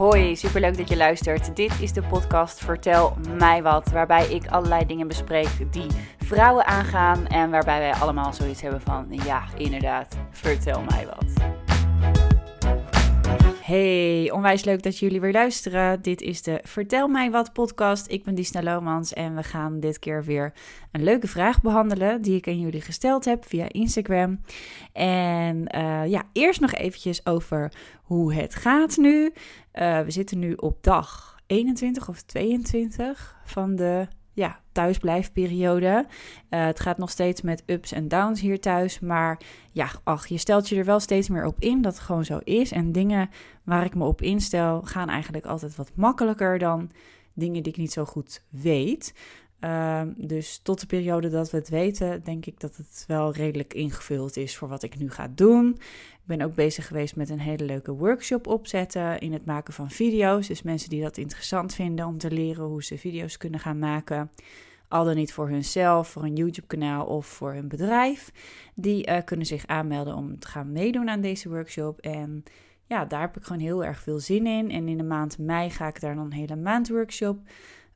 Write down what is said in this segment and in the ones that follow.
Hoi, superleuk dat je luistert. Dit is de podcast Vertel mij wat, waarbij ik allerlei dingen bespreek die vrouwen aangaan en waarbij wij allemaal zoiets hebben van, ja, inderdaad, vertel mij wat. Hey, onwijs leuk dat jullie weer luisteren. Dit is de Vertel mij wat podcast. Ik ben Disna Lomans en we gaan dit keer weer een leuke vraag behandelen die ik aan jullie gesteld heb via Instagram. En uh, ja, eerst nog eventjes over hoe het gaat nu. Uh, we zitten nu op dag 21 of 22 van de ja, thuisblijfperiode. Uh, het gaat nog steeds met ups en downs hier thuis. Maar ja, ach, je stelt je er wel steeds meer op in dat het gewoon zo is. En dingen waar ik me op instel gaan eigenlijk altijd wat makkelijker dan dingen die ik niet zo goed weet. Uh, dus tot de periode dat we het weten, denk ik dat het wel redelijk ingevuld is voor wat ik nu ga doen. Ben ook bezig geweest met een hele leuke workshop opzetten in het maken van video's. Dus mensen die dat interessant vinden om te leren hoe ze video's kunnen gaan maken. Al dan niet voor hunzelf, voor een YouTube-kanaal of voor hun bedrijf. Die uh, kunnen zich aanmelden om te gaan meedoen aan deze workshop. En ja, daar heb ik gewoon heel erg veel zin in. En in de maand mei ga ik daar dan een hele maand workshop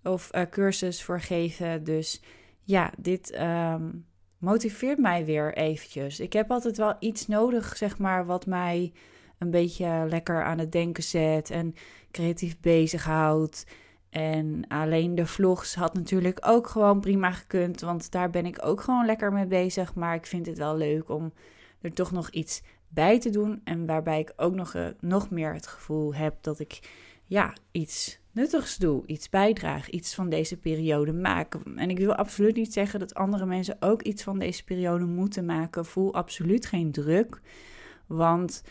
of uh, cursus voor geven. Dus ja, dit um, motiveert mij weer eventjes. Ik heb altijd wel iets nodig, zeg maar, wat mij een beetje lekker aan het denken zet en creatief bezighoudt. En alleen de vlogs had natuurlijk ook gewoon prima gekund, want daar ben ik ook gewoon lekker mee bezig. Maar ik vind het wel leuk om er toch nog iets bij te doen. En waarbij ik ook nog, uh, nog meer het gevoel heb dat ik ja, iets nuttigs doe, iets bijdraag, iets van deze periode maken. En ik wil absoluut niet zeggen dat andere mensen ook iets van deze periode moeten maken. Voel absoluut geen druk, want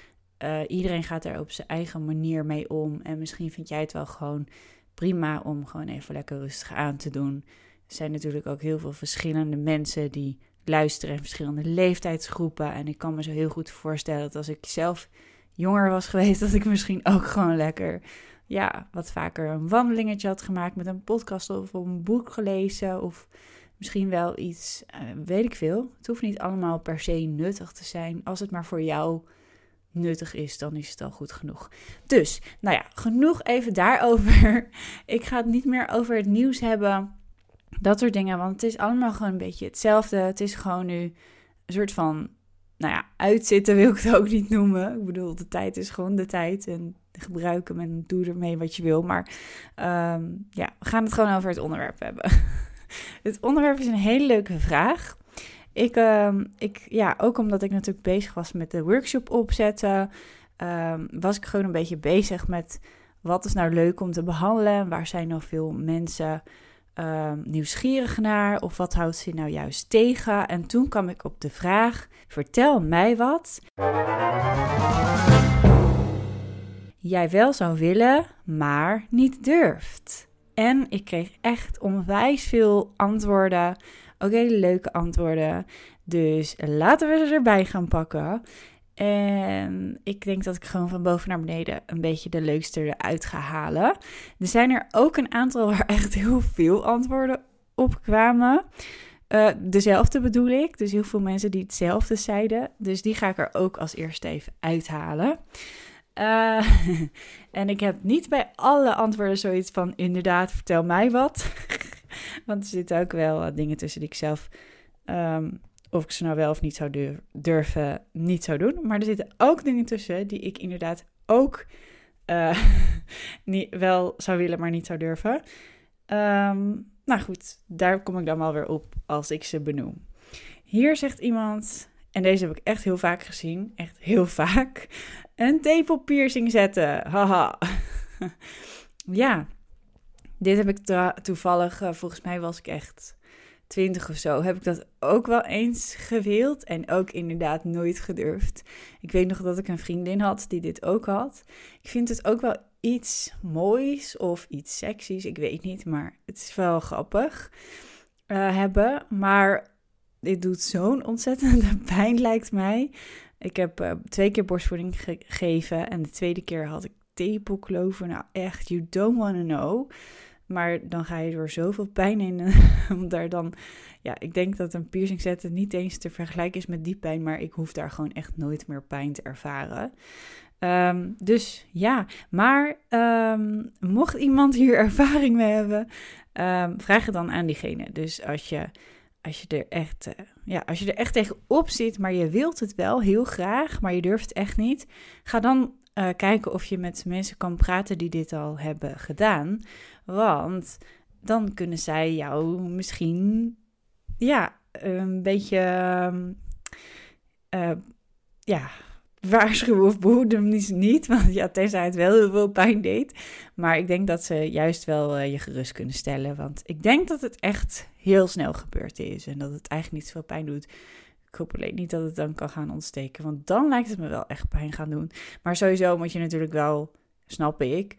uh, iedereen gaat er op zijn eigen manier mee om. En misschien vind jij het wel gewoon prima om gewoon even lekker rustig aan te doen. Er zijn natuurlijk ook heel veel verschillende mensen die luisteren in verschillende leeftijdsgroepen. En ik kan me zo heel goed voorstellen dat als ik zelf jonger was geweest, dat ik misschien ook gewoon lekker ja, wat vaker een wandelingetje had gemaakt met een podcast of een boek gelezen. Of misschien wel iets, uh, weet ik veel. Het hoeft niet allemaal per se nuttig te zijn. Als het maar voor jou nuttig is, dan is het al goed genoeg. Dus, nou ja, genoeg even daarover. Ik ga het niet meer over het nieuws hebben. Dat soort dingen, want het is allemaal gewoon een beetje hetzelfde. Het is gewoon nu een soort van, nou ja, uitzitten wil ik het ook niet noemen. Ik bedoel, de tijd is gewoon de tijd en gebruiken en doe ermee wat je wil. Maar um, ja, we gaan het gewoon over het onderwerp hebben. het onderwerp is een hele leuke vraag. Ik, um, ik, ja, ook omdat ik natuurlijk bezig was met de workshop opzetten, um, was ik gewoon een beetje bezig met wat is nou leuk om te behandelen. Waar zijn nog veel mensen nieuwsgierig naar? Of wat houdt ze nou juist tegen? En toen kwam ik op de vraag: vertel mij wat jij wel zou willen, maar niet durft. En ik kreeg echt onwijs veel antwoorden. Ook hele leuke antwoorden. Dus laten we ze erbij gaan pakken. En ik denk dat ik gewoon van boven naar beneden een beetje de leukste eruit ga halen. Er zijn er ook een aantal waar echt heel veel antwoorden op kwamen. Uh, dezelfde bedoel ik. Dus heel veel mensen die hetzelfde zeiden. Dus die ga ik er ook als eerste even uithalen. Uh, en ik heb niet bij alle antwoorden zoiets van inderdaad, vertel mij wat. Want er zitten ook wel dingen tussen die ik zelf, um, of ik ze nou wel of niet zou durven, niet zou doen. Maar er zitten ook dingen tussen die ik inderdaad ook uh, niet, wel zou willen, maar niet zou durven. Um, nou goed, daar kom ik dan wel weer op als ik ze benoem. Hier zegt iemand, en deze heb ik echt heel vaak gezien, echt heel vaak. Een tepelpiercing zetten. Haha. ja, dit heb ik toevallig, uh, volgens mij was ik echt twintig of zo, heb ik dat ook wel eens gewild en ook inderdaad nooit gedurfd. Ik weet nog dat ik een vriendin had die dit ook had. Ik vind het ook wel iets moois of iets seksies, ik weet niet, maar het is wel grappig uh, hebben. Maar dit doet zo'n ontzettende pijn, lijkt mij. Ik heb uh, twee keer borstvoeding gegeven en de tweede keer had ik tepelkloven. Nou echt, you don't want to know. Maar dan ga je door zoveel pijn in om daar dan... Ja, ik denk dat een piercing zetten niet eens te vergelijken is met die pijn, maar ik hoef daar gewoon echt nooit meer pijn te ervaren. Ehm, dus ja, maar ehm, mocht iemand hier ervaring mee hebben, um, vraag het dan aan diegene. Dus als je, als je er echt, uh, ja, als je er echt tegenop zit, maar je wilt het wel heel graag, maar je durft het echt niet, ga dan uh, kijken of je met mensen kan praten die dit al hebben gedaan. Want dan kunnen zij jou misschien, ja, een beetje, uh, ja waarschuwen of behoeden niet. Want ja, tenzij het wel heel veel pijn deed. Maar ik denk dat ze juist wel uh, je gerust kunnen stellen. Want ik denk dat het echt heel snel gebeurd is. En dat het eigenlijk niet zoveel pijn doet. Ik hoop alleen niet dat het dan kan gaan ontsteken. Want dan lijkt het me wel echt pijn gaan doen. Maar sowieso moet je natuurlijk wel, snap ik,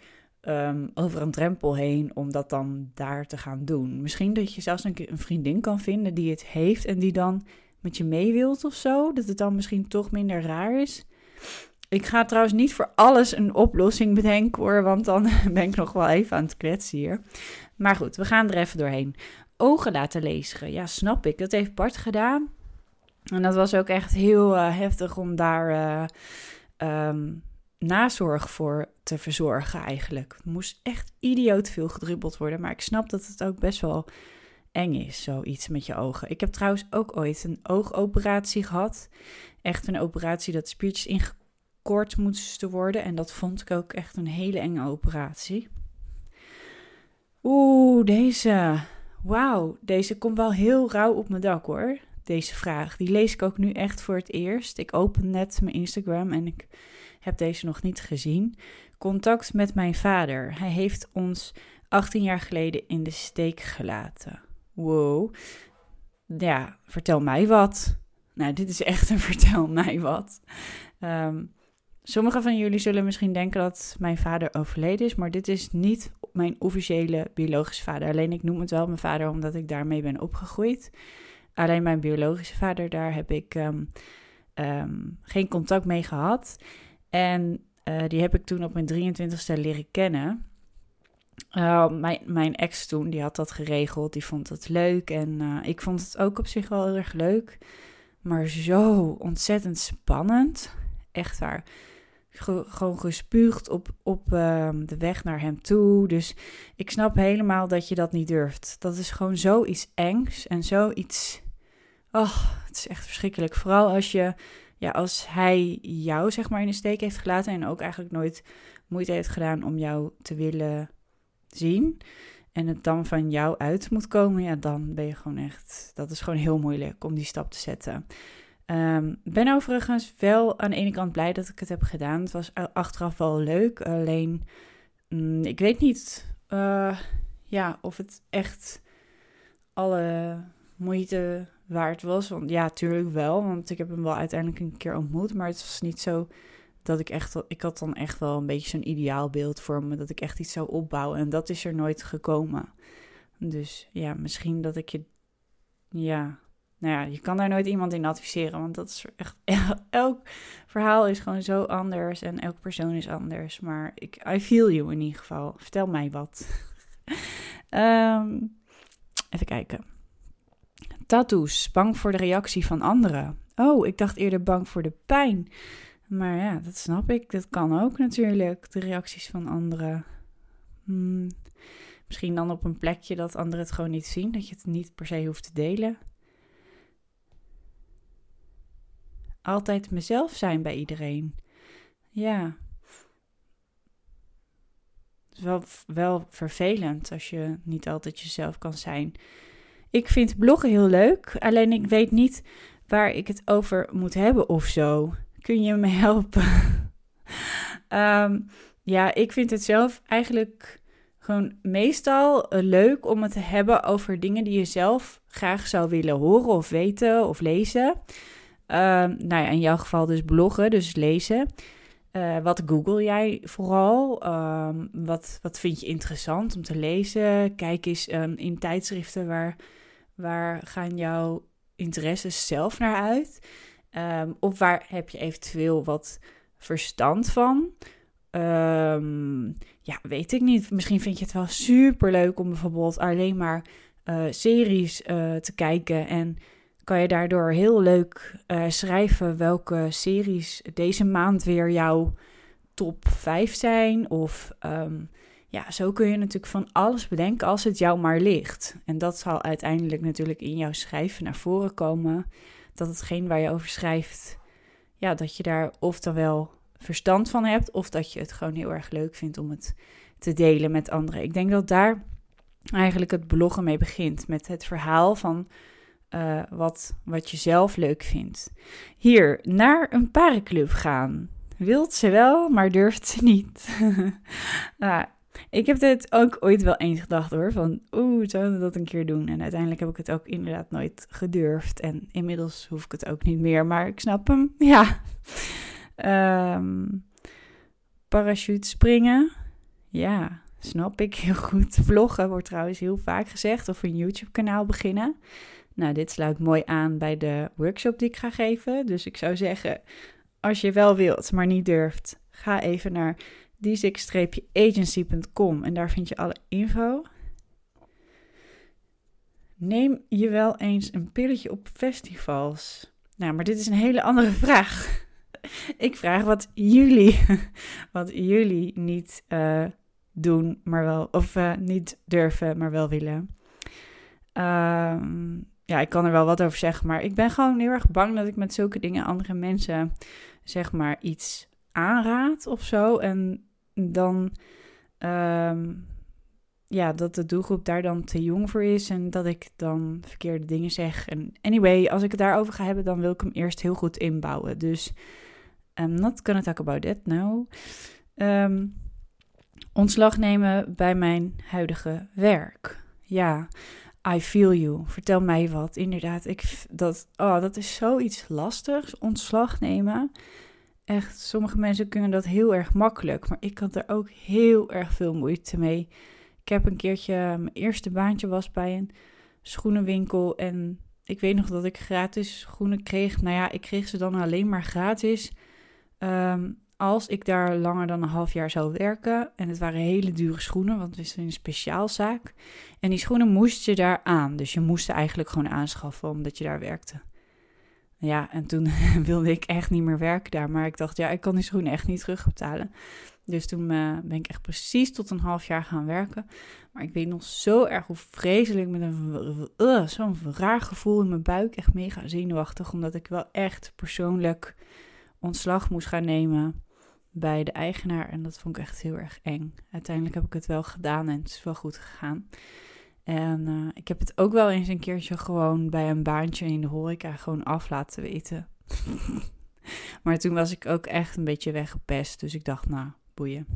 um, over een drempel heen om dat dan daar te gaan doen. Misschien dat je zelfs een, vriendin kan vinden die het heeft en die dan met je mee wilt of zo. Dat het dan misschien toch minder raar is. Ik ga trouwens niet voor alles een oplossing bedenken hoor, want dan ben ik nog wel even aan het kletsen hier. Maar goed, we gaan er even doorheen. Ogen laten lezen. Ja, snap ik. Dat heeft Bart gedaan. En dat was ook echt heel uh, heftig om daar uh, um, nazorg voor te verzorgen eigenlijk. Moest echt idioot veel gedrubbeld worden. Maar ik snap dat het ook best wel eng is, zoiets met je ogen. Ik heb trouwens ook ooit een oogoperatie gehad. Echt een operatie dat spiertjes ingekort moesten worden. En dat vond ik ook echt een hele enge operatie. Oeh, deze. Wauw, deze komt wel heel rauw op mijn dak hoor. Deze vraag. Die lees ik ook nu echt voor het eerst. Ik open net mijn Instagram en ik heb deze nog niet gezien. Contact met mijn vader. Hij heeft ons 18 jaar geleden in de steek gelaten. Wow. Ja, vertel mij wat. Nou, dit is echt een vertel mij wat. Um, sommigen van jullie zullen misschien denken dat mijn vader overleden is, maar dit is niet mijn officiële biologische vader. Alleen ik noem het wel mijn vader omdat ik daarmee ben opgegroeid. Alleen mijn biologische vader, daar heb ik um, um, geen contact mee gehad. En uh, die heb ik toen op mijn 23ste leren kennen. Uh, mijn, mijn ex toen, die had dat geregeld. Die vond het leuk. En uh, ik vond het ook op zich wel heel erg leuk. Maar zo ontzettend spannend. Echt waar. gewoon gespuugd op, op uh, de weg naar hem toe. Dus ik snap helemaal dat je dat niet durft. Dat is gewoon zoiets engs en zoiets. Oh, het is echt verschrikkelijk. Vooral als je, ja, als hij jou zeg maar in de steek heeft gelaten. En ook eigenlijk nooit moeite heeft gedaan om jou te willen zien en het dan van jou uit moet komen, ja, dan ben je gewoon echt. Dat is gewoon heel moeilijk om die stap te zetten. Um, ben overigens wel aan de ene kant blij dat ik het heb gedaan. Het was achteraf wel leuk. Alleen, mm, ik weet niet uh, ja, of het echt alle moeite waard was. Want ja, tuurlijk wel. Want ik heb hem wel uiteindelijk een keer ontmoet. Maar het was niet zo dat ik echt, ik had dan echt wel een beetje zo'n ideaalbeeld voor me, dat ik echt iets zou opbouwen. En dat is er nooit gekomen. Dus ja, misschien dat ik je, ja, nou ja, je kan daar nooit iemand in adviseren, want dat is echt, elk verhaal is gewoon zo anders en elke persoon is anders. Maar ik, I feel you in ieder geval. Vertel mij wat. um, even kijken. Tattoos, bang voor de reactie van anderen. Oh, ik dacht eerder bang voor de pijn. Maar ja, dat snap ik. Dat kan ook natuurlijk, de reacties van anderen. Hmm, misschien dan op een plekje dat anderen het gewoon niet zien, dat je het niet per se hoeft te delen. Altijd mezelf zijn bij iedereen. Ja. Het is wel, wel vervelend als je niet altijd jezelf kan zijn. Ik vind bloggen heel leuk, alleen ik weet niet waar ik het over moet hebben of zo. Kun je me helpen? um, ja, ik vind het zelf eigenlijk gewoon meestal uh, leuk om het te hebben over dingen die je zelf graag zou willen horen of weten of lezen. Um, nou ja, in jouw geval dus bloggen, dus lezen. Uh, wat google jij vooral? Um, wat, wat vind je interessant om te lezen? Kijk eens in tijdschriften waar, waar gaan jouw interesses zelf naar uit? Um, of waar heb je eventueel wat verstand van? Um, ja, weet ik niet. Misschien vind je het wel super leuk om bijvoorbeeld alleen maar uh, series uh, te kijken. En kan je daardoor heel leuk uh, schrijven welke series deze maand weer jou top 5 zijn. Of ehm, ja, zo kun je natuurlijk van alles bedenken als het jou maar ligt. En dat zal uiteindelijk natuurlijk in jouw schrijven naar voren komen. Dat hetgeen waar je over schrijft, ja, dat je daar of dan wel verstand van hebt, of dat je het gewoon heel erg leuk vindt om het te delen met anderen. Ik denk dat daar eigenlijk het bloggen mee begint. Met het verhaal van uh, wat, wat je zelf leuk vindt. Hier, naar een parenclub gaan. Wilt ze wel, maar durft ze niet. nou, ik heb dit ook ooit wel eens gedacht hoor. Van oeh, zouden we dat een keer doen? En uiteindelijk heb ik het ook inderdaad nooit gedurfd. En inmiddels hoef ik het ook niet meer. Maar ik snap hem. Ja. Um, parachute springen. Ja, snap ik heel goed. Vloggen wordt trouwens heel vaak gezegd. Of een YouTube kanaal beginnen. Nou, dit sluit mooi aan bij de workshop die ik ga geven. Dus ik zou zeggen, als je wel wilt, maar niet durft, ga even naar d6-agency.com en daar vind je alle info. Neem je wel eens een pilletje op festivals? Nou, maar dit is een hele andere vraag. Ik vraag wat jullie, wat jullie niet uh, doen, maar wel, of uh, niet durven, maar wel willen. Um, ja, ik kan er wel wat over zeggen, maar ik ben gewoon heel erg bang dat ik met zulke dingen andere mensen, zeg maar, iets aanraad of zo. En dan, um, ja, dat de doelgroep daar dan te jong voor is en dat ik dan verkeerde dingen zeg. En anyway, als ik het daarover ga hebben, dan wil ik hem eerst heel goed inbouwen. Dus I'm not gonna talk about that now. Um, ontslag nemen bij mijn huidige werk. Ja, I feel you. Vertel mij wat. Inderdaad, ik, dat, oh, dat is zoiets lastigs. Ontslag nemen. Echt, sommige mensen kunnen dat heel erg makkelijk. Maar ik had er ook heel erg veel moeite mee. Ik heb een keertje, mijn eerste baantje was bij een schoenenwinkel. En ik weet nog dat ik gratis schoenen kreeg. Nou ja, ik kreeg ze dan alleen maar gratis. Um, als ik daar langer dan een half jaar zou werken, en het waren hele dure schoenen, want het is een speciaalzaak, en die schoenen moest je daar aan. Dus je moest ze eigenlijk gewoon aanschaffen omdat je daar werkte. Ja, en toen wilde ik echt niet meer werken daar, maar ik dacht, ja, ik kan die schoenen echt niet terugbetalen. Dus toen uh, ben ik echt precies tot een half jaar gaan werken. Maar ik weet nog zo erg hoe vreselijk met een uh, zo'n raar gevoel in mijn buik, echt mega zenuwachtig, omdat ik wel echt persoonlijk ontslag moest gaan nemen bij de eigenaar. En dat vond ik echt heel erg eng. Uiteindelijk heb ik het wel gedaan en het is wel goed gegaan. En uh, ik heb het ook wel eens een keertje gewoon bij een baantje in de horeca gewoon af laten weten. maar toen was ik ook echt een beetje weggepest. Dus ik dacht, nou, boeien.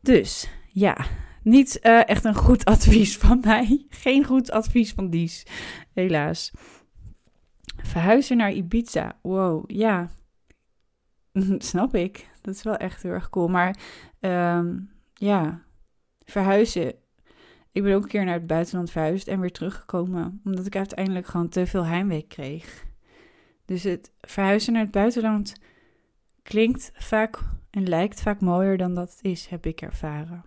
Dus ja, niet uh, echt een goed advies van mij. Geen goed advies van Dies, helaas. Verhuizen naar Ibiza. Wow, ja. Snap ik. Dat is wel echt heel erg cool. Maar um, ja, verhuizen. Ik ben ook een keer naar het buitenland verhuisd en weer teruggekomen. Omdat ik uiteindelijk gewoon te veel heimwee kreeg. Dus het verhuizen naar het buitenland klinkt vaak en lijkt vaak mooier dan dat het is, heb ik ervaren.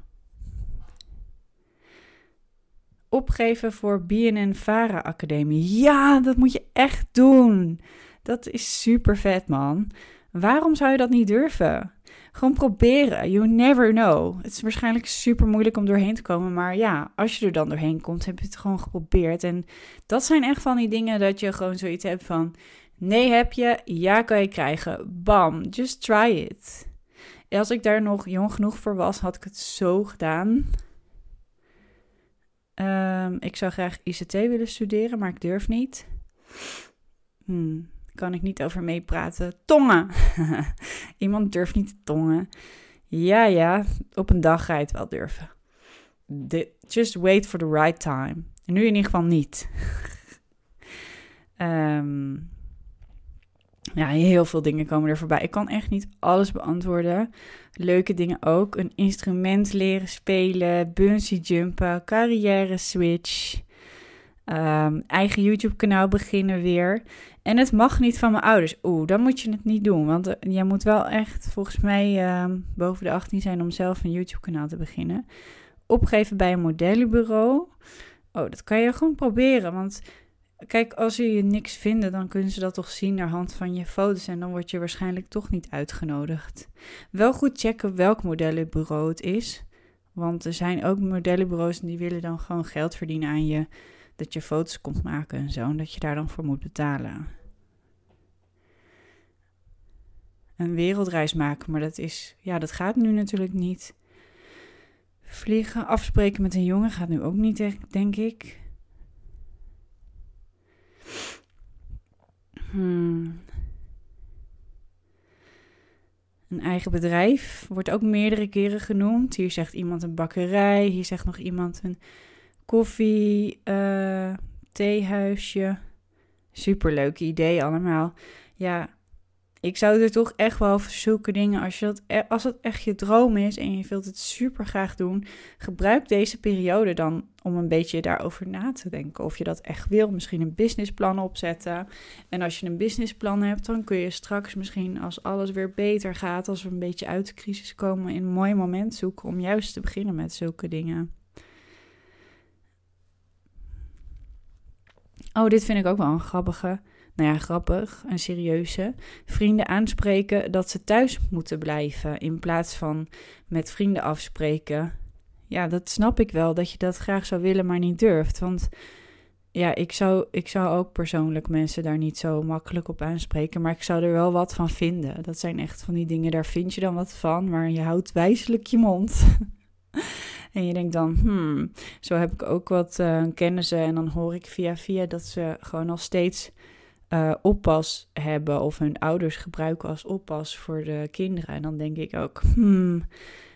Opgeven voor BNN Vara Academie. Ja, dat moet je echt doen. Dat is super vet, man. Waarom zou je dat niet durven? Gewoon proberen. You never know. Het is waarschijnlijk super moeilijk om doorheen te komen. Maar ja, als je er dan doorheen komt, heb je het gewoon geprobeerd. En dat zijn echt van die dingen dat je gewoon zoiets hebt van: nee heb je, ja kan je krijgen. Bam, just try it. als ik daar nog jong genoeg voor was, had ik het zo gedaan. Um, ik zou graag ICT willen studeren, maar ik durf niet. Hmm kan ik niet over meepraten. Tongen. Iemand durft niet te tongen. Ja, ja, op een dag ga je het wel durven. just wait for the right time. Nu in ieder geval niet. um, ja, heel veel dingen komen er voorbij. Ik kan echt niet alles beantwoorden. Leuke dingen ook. Een instrument leren spelen, bungee jumpen, carrière switch. Um, eigen YouTube kanaal beginnen weer. En het mag niet van mijn ouders. Oeh, dan moet je het niet doen. Want uh, jij moet wel echt volgens mij uh, boven de 18 zijn om zelf een YouTube kanaal te beginnen. Opgeven bij een modellenbureau. Oh, dat kan je gewoon proberen. Want kijk, als ze je niks vinden, dan kunnen ze dat toch zien naar hand van je foto's en dan word je waarschijnlijk toch niet uitgenodigd. Wel goed checken welk modellenbureau het is, want er zijn ook modellenbureaus die willen dan gewoon geld verdienen aan je, dat je foto's komt maken en zo, en dat je daar dan voor moet betalen. Een wereldreis maken, maar dat is, ja, dat gaat nu natuurlijk niet. Vliegen, afspreken met een jongen gaat nu ook niet, denk ik. Hmm. Een eigen bedrijf wordt ook meerdere keren genoemd. Hier zegt iemand een bakkerij, hier zegt nog iemand een koffie, uh, theehuisje. Superleuke idee allemaal. Ja, ik zou er toch echt wel voor zulke dingen, als, je dat, e- als het echt je droom is en je wilt het super graag doen, gebruik deze periode dan om een beetje daarover na te denken. Of je dat echt wil, misschien een businessplan opzetten. En als je een businessplan hebt, dan kun je straks misschien, als alles weer beter gaat, als we een beetje uit de crisis komen, een mooi moment zoeken om juist te beginnen met zulke dingen. Oh, dit vind ik ook wel een grappige nou ja, grappig en serieuze, vrienden aanspreken dat ze thuis moeten blijven in plaats van met vrienden afspreken. Ja, dat snap ik wel, dat je dat graag zou willen, maar niet durft. Want ja, ik zou, ik zou ook persoonlijk mensen daar niet zo makkelijk op aanspreken, maar ik zou er wel wat van vinden. Dat zijn echt van die dingen, daar vind je dan wat van, maar je houdt wijselijk je mond. En je denkt dan, hmm, zo heb ik ook wat uh, kennissen. En dan hoor ik via via dat ze gewoon nog steeds uh, oppas hebben of hun ouders gebruiken als oppas voor de kinderen. En dan denk ik ook, hmm,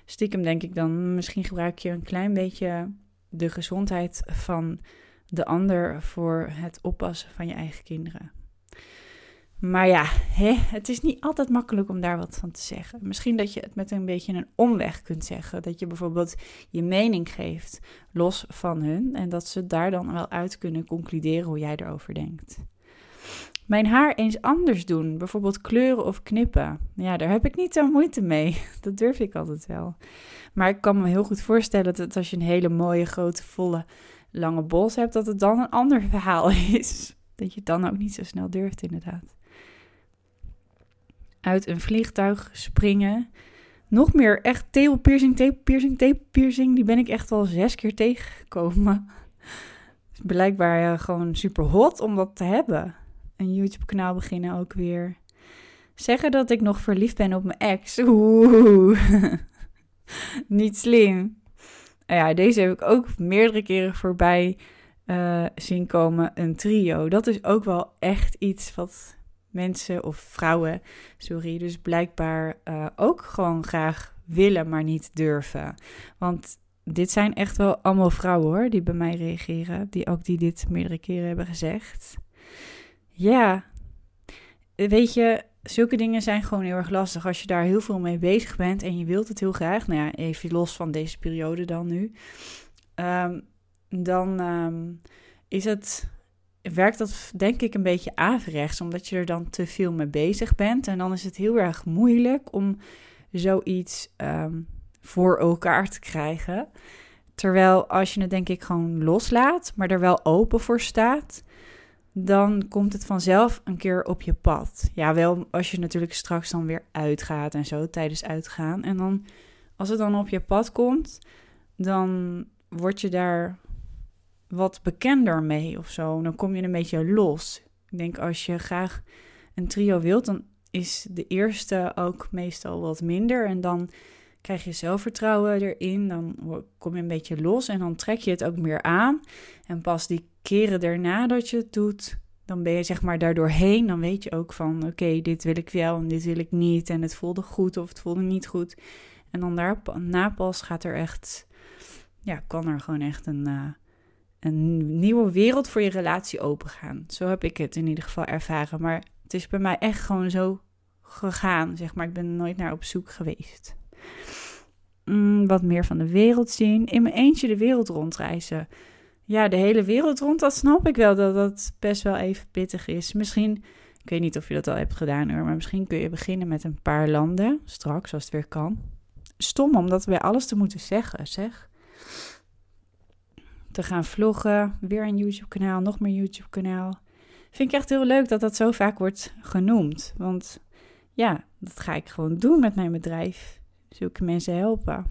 stiekem denk ik dan, misschien gebruik je een klein beetje de gezondheid van de ander voor het oppassen van je eigen kinderen. Maar ja, hè, het is niet altijd makkelijk om daar wat van te zeggen. Misschien dat je het met een beetje een omweg kunt zeggen. Dat je bijvoorbeeld je mening geeft los van hun. En dat ze daar dan wel uit kunnen concluderen hoe jij erover denkt. Mijn haar eens anders doen, bijvoorbeeld kleuren of knippen. Ja, daar heb ik niet zo moeite mee. Dat durf ik altijd wel. Maar ik kan me heel goed voorstellen dat als je een hele mooie, grote, volle, lange bos hebt, dat het dan een ander verhaal is. Dat je het dan ook niet zo snel durft, inderdaad. Uit een vliegtuig springen. Nog meer echt tepelpiercing, tepelpiercing, tepelpiercing. Die ben ik echt al zes keer tegengekomen. blijkbaar uh, gewoon super hot om dat te hebben een YouTube-kanaal beginnen ook weer. Zeggen dat ik nog verliefd ben op mijn ex. Oeh, niet slim. Ja, deze heb ik ook meerdere keren voorbij uh, zien komen. Een trio. Dat is ook wel echt iets wat mensen of vrouwen, sorry, dus blijkbaar uh, ook gewoon graag willen, maar niet durven. Want dit zijn echt wel allemaal vrouwen hoor, die bij mij reageren, die ook die dit meerdere keren hebben gezegd. Ja, weet je, zulke dingen zijn gewoon heel erg lastig. Als je daar heel veel mee bezig bent en je wilt het heel graag, nou ja, even los van deze periode dan nu, um, dan um, is het, werkt dat denk ik een beetje averechts, omdat je er dan te veel mee bezig bent. En dan is het heel erg moeilijk om zoiets um, voor elkaar te krijgen. Terwijl als je het denk ik gewoon loslaat, maar er wel open voor staat, dan komt het vanzelf een keer op je pad. Ja, wel als je natuurlijk straks dan weer uitgaat en zo tijdens uitgaan. En dan, als het dan op je pad komt, dan word je daar wat bekender mee of zo. Dan kom je een beetje los. Ik denk als je graag een trio wilt, dan is de eerste ook meestal wat minder. En dan krijg je zelfvertrouwen erin. Dan kom je een beetje los en dan trek je het ook meer aan. En pas die keren daarna dat je het doet, dan ben je zeg maar daardoorheen. Dan weet je ook van oké, dit wil ik wel en dit wil ik niet. En het voelde goed of het voelde niet goed. En dan daarna pas gaat er echt, ja, kan er gewoon echt een, uh, een nieuwe wereld voor je relatie opengaan. Zo heb ik het in ieder geval ervaren. Maar het is bij mij echt gewoon zo gegaan, zeg maar. Ik ben nooit naar op zoek geweest. Mm, wat meer van de wereld zien. In mijn eentje de wereld rondreizen ja, de hele wereld rond, dat snap ik wel dat dat best wel even pittig is. Misschien, ik weet niet of je dat al hebt gedaan hoor, maar misschien kun je beginnen met een paar landen, straks als het weer kan. Stom om dat bij alles te moeten zeggen, zeg. Te gaan vloggen. Weer een YouTube-kanaal, nog meer YouTube-kanaal. Vind ik echt heel leuk dat dat zo vaak wordt genoemd. Want ja, dat ga ik gewoon doen met mijn bedrijf. Zulke mensen helpen.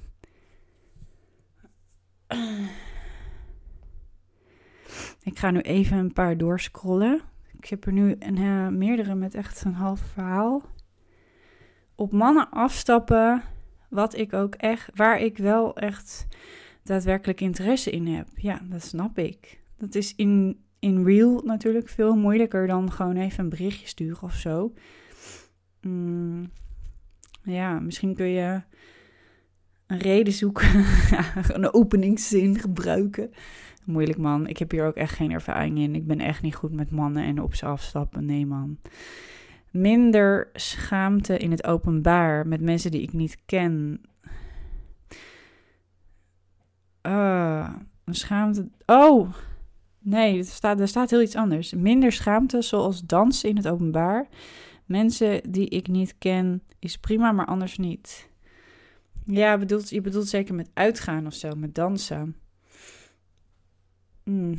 Ik ga nu even een paar doorscrollen. Ik heb er nu een, uh, meerdere met echt een half verhaal. Op mannen afstappen, wat ik ook echt, waar ik wel echt daadwerkelijk interesse in heb. Ja, dat snap ik. Dat is in, in real natuurlijk veel moeilijker dan gewoon even een berichtje sturen of zo. Mm, ja, misschien kun je een reden zoeken, een openingszin gebruiken. Moeilijk man, ik heb hier ook echt geen ervaring in. Ik ben echt niet goed met mannen en op ze afstappen. Nee man. Minder schaamte in het openbaar met mensen die ik niet ken. Uh, schaamte. Oh, nee, er staat, er staat heel iets anders. Minder schaamte, zoals dansen in het openbaar. Mensen die ik niet ken, is prima, maar anders niet. Ja, bedoelt, je bedoelt zeker met uitgaan of zo, met dansen. Hmm.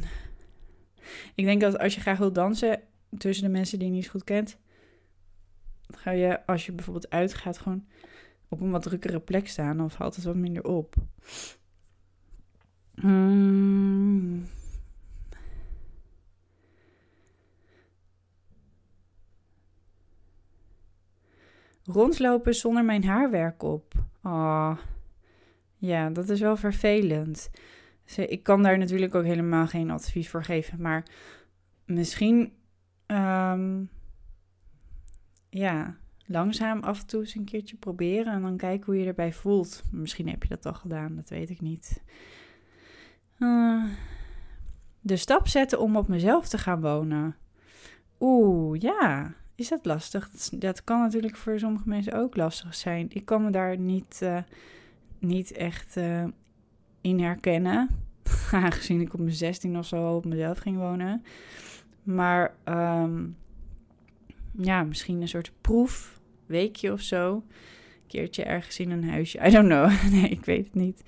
Ik denk dat als je graag wilt dansen tussen de mensen die je niet goed kent, ga je als je bijvoorbeeld uitgaat gewoon op een wat drukkere plek staan of het wat minder op. Hmm. Rondlopen zonder mijn haarwerk op. Oh, ja, dat is wel vervelend. Ik kan daar natuurlijk ook helemaal geen advies voor geven, maar misschien, um, ja, langzaam af en toe eens een keertje proberen en dan kijken hoe je erbij voelt. Misschien heb je dat al gedaan, dat weet ik niet. Uh, de stap zetten om op mezelf te gaan wonen. Oeh, ja. Is dat lastig? Dat, kan natuurlijk voor sommige mensen ook lastig zijn. Ik kan me daar niet, uh, niet echt uh, in herkennen. Aangezien ik op mijn 16 of zo op mezelf ging wonen. Maar um, ja, misschien een soort proef, weekje of zo. Een keertje ergens in een huisje. I don't know. nee, ik weet het niet.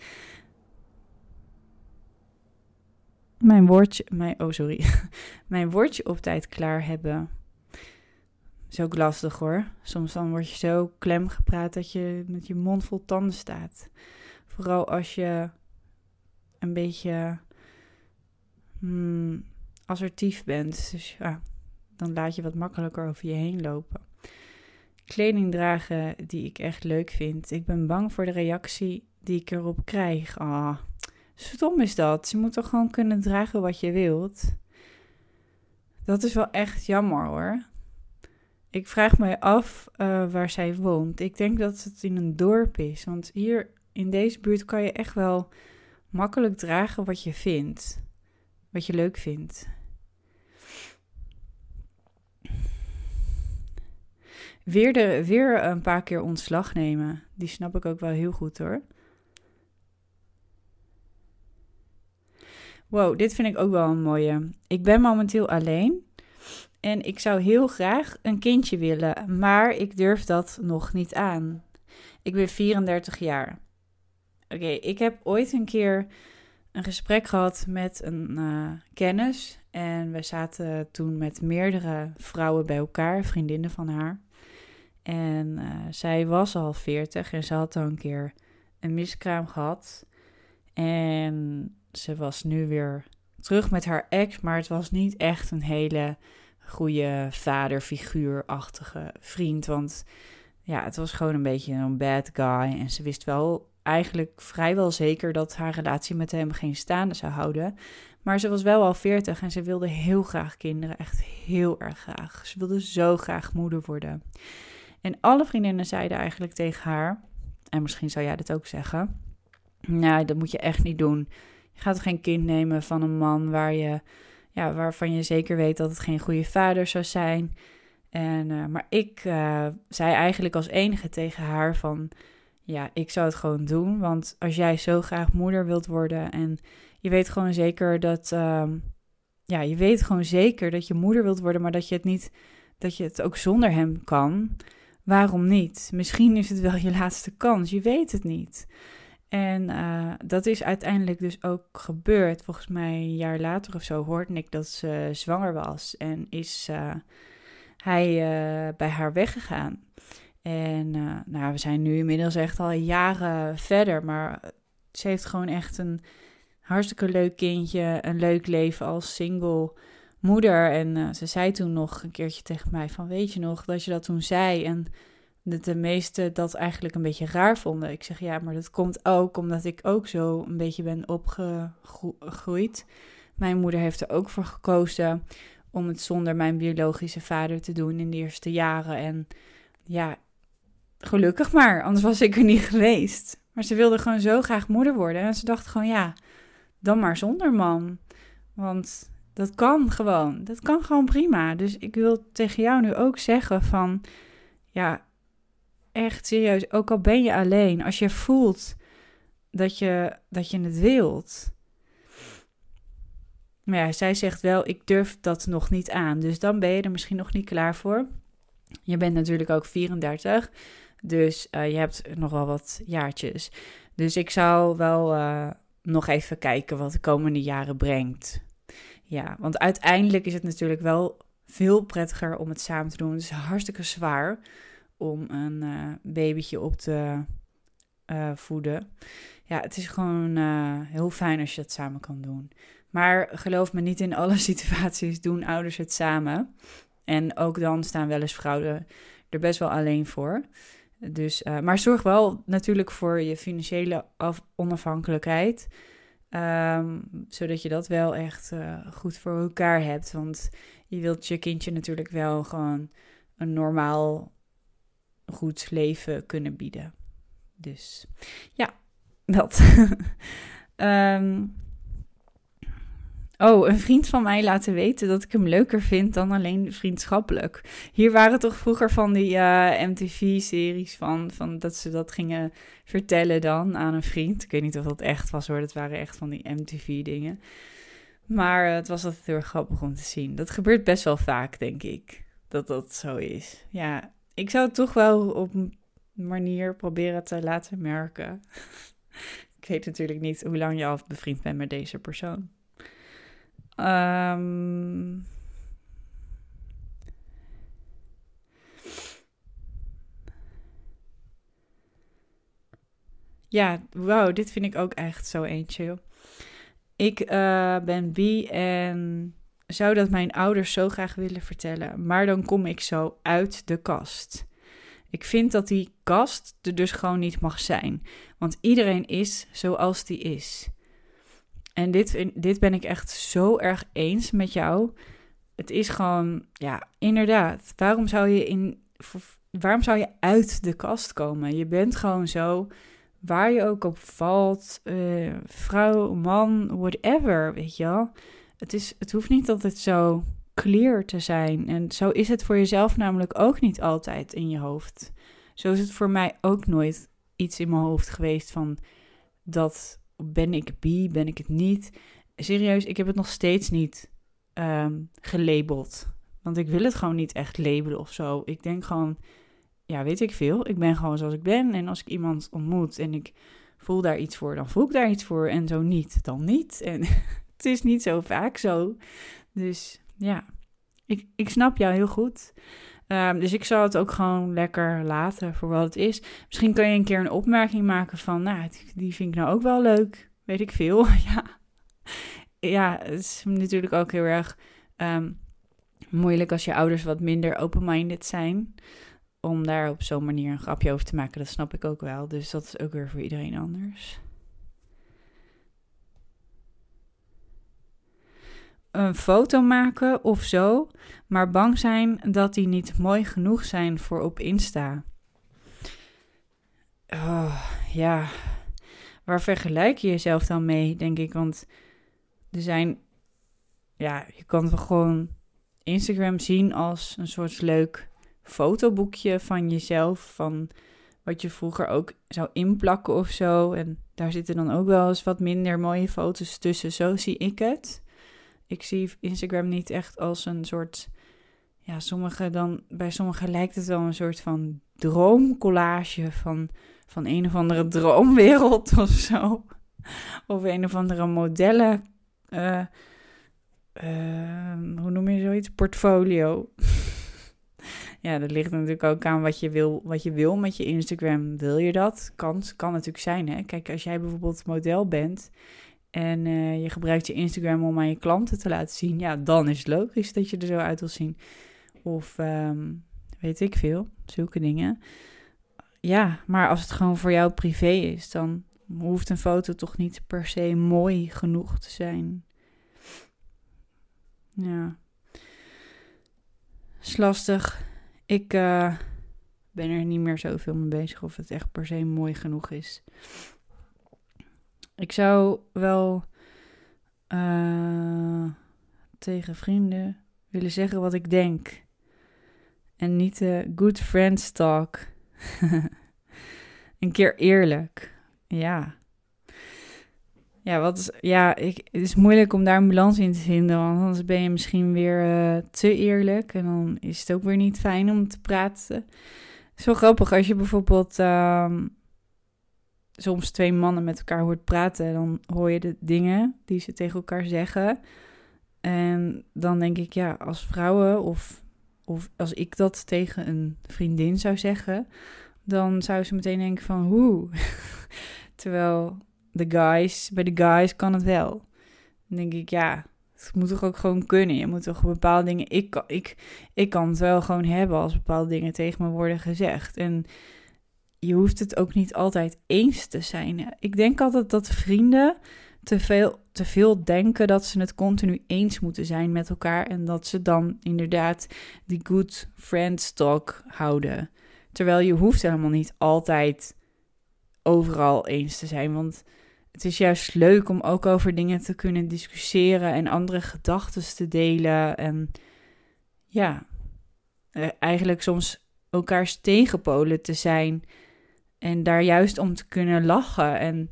Mijn woordje, mijn, oh sorry. mijn woordje op tijd klaar hebben. Is ook lastig hoor. Soms dan word je zo klem gepraat dat je met je mond vol tanden staat. Vooral als je een beetje hmm, assertief bent. Dus ja, dan laat je wat makkelijker over je heen lopen. Kleding dragen die ik echt leuk vind. Ik ben bang voor de reactie die ik erop krijg. Ah, stom is dat. Je moet toch gewoon kunnen dragen wat je wilt. Dat is wel echt jammer hoor. Ik vraag me af uh, waar zij woont. Ik denk dat het in een dorp is. Want hier in deze buurt kan je echt wel makkelijk dragen wat je vindt. Wat je leuk vindt. Weer, de, weer een paar keer ontslag nemen. Die snap ik ook wel heel goed hoor. Wow, dit vind ik ook wel een mooie. Ik ben momenteel alleen. En ik zou heel graag een kindje willen, maar ik durf dat nog niet aan. Ik ben 34 jaar. Oké, ik heb ooit een keer een gesprek gehad met een uh, kennis. En we zaten toen met meerdere vrouwen bij elkaar, vriendinnen van haar. En uh, zij was al 40 en ze had al een keer een miskraam gehad. En ze was nu weer terug met haar ex, maar het was niet echt een hele goede vaderfiguurachtige vriend. Want ja, het was gewoon een beetje een bad guy. En ze wist wel eigenlijk vrijwel zeker dat haar relatie met hem geen staande zou houden. Maar ze was wel al 40 en ze wilde heel graag kinderen. Echt heel erg graag. Ze wilde zo graag moeder worden. En alle vriendinnen zeiden eigenlijk tegen haar. En misschien zou jij dit ook zeggen. Nou, dat moet je echt niet doen. Gaat geen kind nemen van een man waar je, ja, waarvan je zeker weet dat het geen goede vader zou zijn. En, uh, maar ik uh, zei eigenlijk als enige tegen haar van ja, ik zou het gewoon doen. Want als jij zo graag moeder wilt worden en je weet gewoon zeker dat, uh, ja, je weet gewoon zeker dat je moeder wilt worden, maar dat je het niet, dat je het ook zonder hem kan. Waarom niet? Misschien is het wel je laatste kans, je weet het niet. En uh, dat is uiteindelijk dus ook gebeurd. Volgens mij een jaar later of zo hoorde ik dat ze zwanger was. En is uh, hij uh, bij haar weggegaan. En nou, we zijn nu inmiddels echt al jaren verder. Maar ze heeft gewoon echt een hartstikke leuk kindje. Een leuk leven als single moeder. En ze zei toen nog een keertje tegen mij van... Weet je nog dat je dat toen zei? En dat de meesten dat eigenlijk een beetje raar vonden. Ik zeg ja, maar dat komt ook omdat ik ook zo een beetje ben opgegroeid. Mijn moeder heeft er ook voor gekozen om het zonder mijn biologische vader te doen in de eerste jaren. En ja, gelukkig maar, anders was ik er niet geweest. Maar ze wilde gewoon zo graag moeder worden. En ze dacht gewoon ja, dan maar zonder man. Want dat kan gewoon. Dat kan gewoon prima. Dus ik wil tegen jou nu ook zeggen van ja, echt serieus, ook al ben je alleen, als je voelt dat je, dat je het wilt. Maar ja, zij zegt wel, ik durf dat nog niet aan. Dus dan ben je er misschien nog niet klaar voor. Je bent natuurlijk ook 34, dus uh, je hebt nog wel wat jaartjes. Dus ik zou wel uh, nog even kijken wat de komende jaren brengt. Ja, want uiteindelijk is het natuurlijk wel veel prettiger om het samen te doen. Het is hartstikke zwaar om een uh, babytje op te uh, voeden. Ja, het is gewoon uh, heel fijn als je dat samen kan doen. Maar geloof me, niet in alle situaties doen ouders het samen. En ook dan staan wel eens vrouwen er best wel alleen voor. Dus, maar zorg wel natuurlijk voor je financiële af onafhankelijkheid. Um, zodat je dat wel echt goed voor elkaar hebt. Want je wilt je kindje natuurlijk wel gewoon een normaal goed leven kunnen bieden. Dus ja, dat. um, oh, een vriend van mij laten weten dat ik hem leuker vind dan alleen vriendschappelijk. Hier waren toch vroeger van die uh, MTV-series van, van dat ze dat gingen vertellen dan aan een vriend. Ik weet niet of dat echt was hoor, dat waren echt van die MTV-dingen. Maar het was altijd heel grappig om te zien. Dat gebeurt best wel vaak, denk ik, dat dat zo is. Ja, ik zou het toch wel op een manier proberen te laten merken. ik weet natuurlijk niet hoe lang je al bevriend bent met deze persoon. Um, ja, wow, dit vind ik ook echt zo eentje. Ik uh, ben bi en zou dat mijn ouders zo graag willen vertellen, maar dan kom ik zo uit de kast. Ik vind dat die kast er dus gewoon niet mag zijn, want iedereen is zoals die is. En dit, dit ben ik echt zo erg eens met jou. Het is gewoon, ja, inderdaad. Waarom zou je in, waarom zou je uit de kast komen? Je bent gewoon zo, waar je ook op valt, uh, vrouw, man, whatever, weet je wel het, is, het hoeft niet altijd zo clear te zijn. En zo is het voor jezelf namelijk ook niet altijd in je hoofd. Zo is het voor mij ook nooit iets in mijn hoofd geweest van dat ben ik bi, ben ik het niet. Serieus, ik heb het nog steeds niet um, gelabeld. Want ik wil het gewoon niet echt labelen of zo. Ik denk gewoon, ja, weet ik veel. Ik ben gewoon zoals ik ben. En als ik iemand ontmoet en ik voel daar iets voor, dan voel ik daar iets voor. En zo niet, dan niet. En het is niet zo vaak zo. Dus ja, ik, ik snap jou heel goed. Um, dus ik zal het ook gewoon lekker laten voor wat het is. Misschien kan je een keer een opmerking maken van, nou, die vind ik nou ook wel leuk. Weet ik veel. ja. ja, het is natuurlijk ook heel erg um, moeilijk als je ouders wat minder open-minded zijn. Om daar op zo'n manier een grapje over te maken, dat snap ik ook wel. Dus dat is ook weer voor iedereen anders. Een foto maken of zo, maar bang zijn dat die niet mooi genoeg zijn voor op Insta. Oh, ja, waar vergelijk je jezelf dan mee, denk ik? Want er zijn, ja, je kan toch gewoon Instagram zien als een soort leuk fotoboekje van jezelf, van wat je vroeger ook zou inplakken of zo. En daar zitten dan ook wel eens wat minder mooie foto's tussen, zo zie ik het ik zie Instagram niet echt als een soort. Ja, sommige dan, bij sommigen lijkt het wel een soort van droomcollage van van een of andere droomwereld of zo. Of een of andere modellen. Uh, hoe noem je zoiets? Portfolio. ja, dat ligt natuurlijk ook aan wat je, wil, wat je wil met je Instagram. Wil je dat? Kan, kan natuurlijk zijn. Hè? Kijk, als jij bijvoorbeeld model bent en uh, je gebruikt je Instagram om aan je klanten te laten zien, ja, dan is het logisch dat je er zo uit wil zien. Of um, weet ik veel, zulke dingen. Ja, maar als het gewoon voor jou privé is, dan hoeft een foto toch niet per se mooi genoeg te zijn. Ja. Is lastig. Ik uh, ben er niet meer zoveel mee bezig of het echt per se mooi genoeg is. Ik zou wel uh, tegen vrienden willen zeggen wat ik denk. En niet de good friends talk. een keer eerlijk. Ja. Ja, wat ja ik, het is moeilijk om daar een balans in te vinden. Want anders ben je misschien weer uh, te eerlijk. En dan is het ook weer niet fijn om te praten. Wel grappig als je bijvoorbeeld um, soms twee mannen met elkaar hoort praten. Dan hoor je de dingen die ze tegen elkaar zeggen. En dan denk ik, ja, als vrouwen of, of als ik dat tegen een vriendin zou zeggen, dan zou ze meteen denken van hoe. Terwijl de guys, bij de guys kan het wel. Dan denk ik, ja, het moet toch ook gewoon kunnen. Je moet toch bepaalde dingen. Ik, ik, ik kan het wel gewoon hebben als bepaalde dingen tegen me worden gezegd. En je hoeft het ook niet altijd eens te zijn. Ik denk altijd dat vrienden te veel, te veel denken dat ze het continu eens moeten zijn met elkaar. En dat ze dan inderdaad die good friend talk houden. Terwijl je hoeft helemaal niet altijd overal eens te zijn. Want het is juist leuk om ook over dingen te kunnen discussiëren en andere gedachten te delen. En ja, eh, eigenlijk soms elkaars tegenpolen te zijn. En daar juist om te kunnen lachen en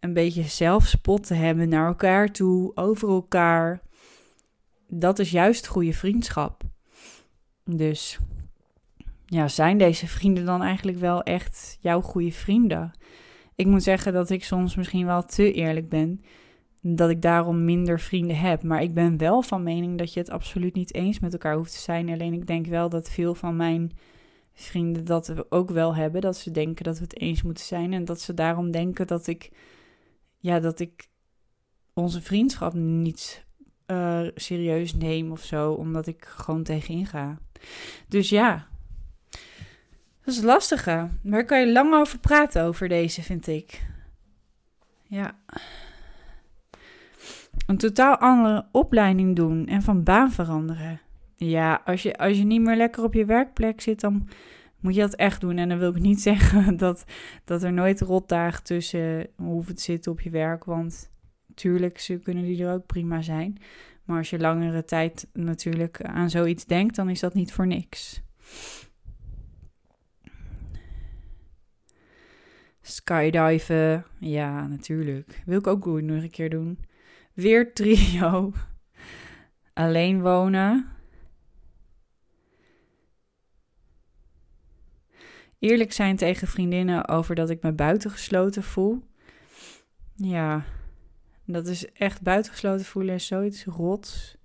een beetje zelfspot te hebben naar elkaar toe, over elkaar. Dat is juist goede vriendschap. Dus ja, zijn deze vrienden dan eigenlijk wel echt jouw goede vrienden? Ik moet zeggen dat ik soms misschien wel te eerlijk ben. Dat ik daarom minder vrienden heb. Maar ik ben wel van mening dat je het absoluut niet eens met elkaar hoeft te zijn. Alleen ik denk wel dat veel van mijn vrienden dat ook wel hebben. Dat ze denken dat we het eens moeten zijn. En dat ze daarom denken dat ik. Ja, dat ik onze vriendschap niet uh, serieus neem of zo. Omdat ik gewoon tegenin ga. Dus ja, dat is lastige. Daar kan je lang over praten, over deze, vind ik. Ja. Een totaal andere opleiding doen en van baan veranderen. Ja, als je, als je niet meer lekker op je werkplek zit, dan moet je dat echt doen. En dan wil ik niet zeggen dat, dat er nooit rotdagen tussen hoeven te zitten op je werk. Want natuurlijk, ze kunnen die er ook prima zijn. Maar als je langere tijd natuurlijk aan zoiets denkt, dan is dat niet voor niks. Skydiven, ja, natuurlijk. Wil ik ook nog een keer doen. Weer trio. Alleen wonen. Eerlijk zijn tegen vriendinnen over dat ik me buitengesloten voel. Ja, dat is echt buitengesloten voelen is zoiets rots.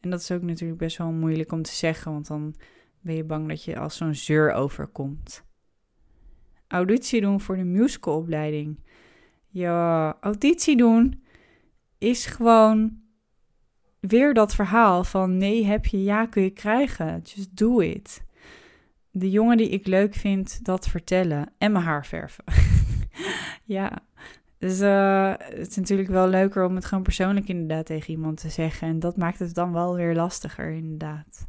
En dat is ook natuurlijk best wel moeilijk om te zeggen, want dan ben je bang dat je als zo'n zeur overkomt auditie doen voor de musicalopleiding. Ja, auditie doen is gewoon weer dat verhaal van nee heb je, ja kun je krijgen. Just do it. De jongen die ik leuk vind, dat vertellen. En mijn haar verven. ja, dus uh, het is natuurlijk wel leuker om het gewoon persoonlijk inderdaad tegen iemand te zeggen. En dat maakt het dan wel weer lastiger inderdaad.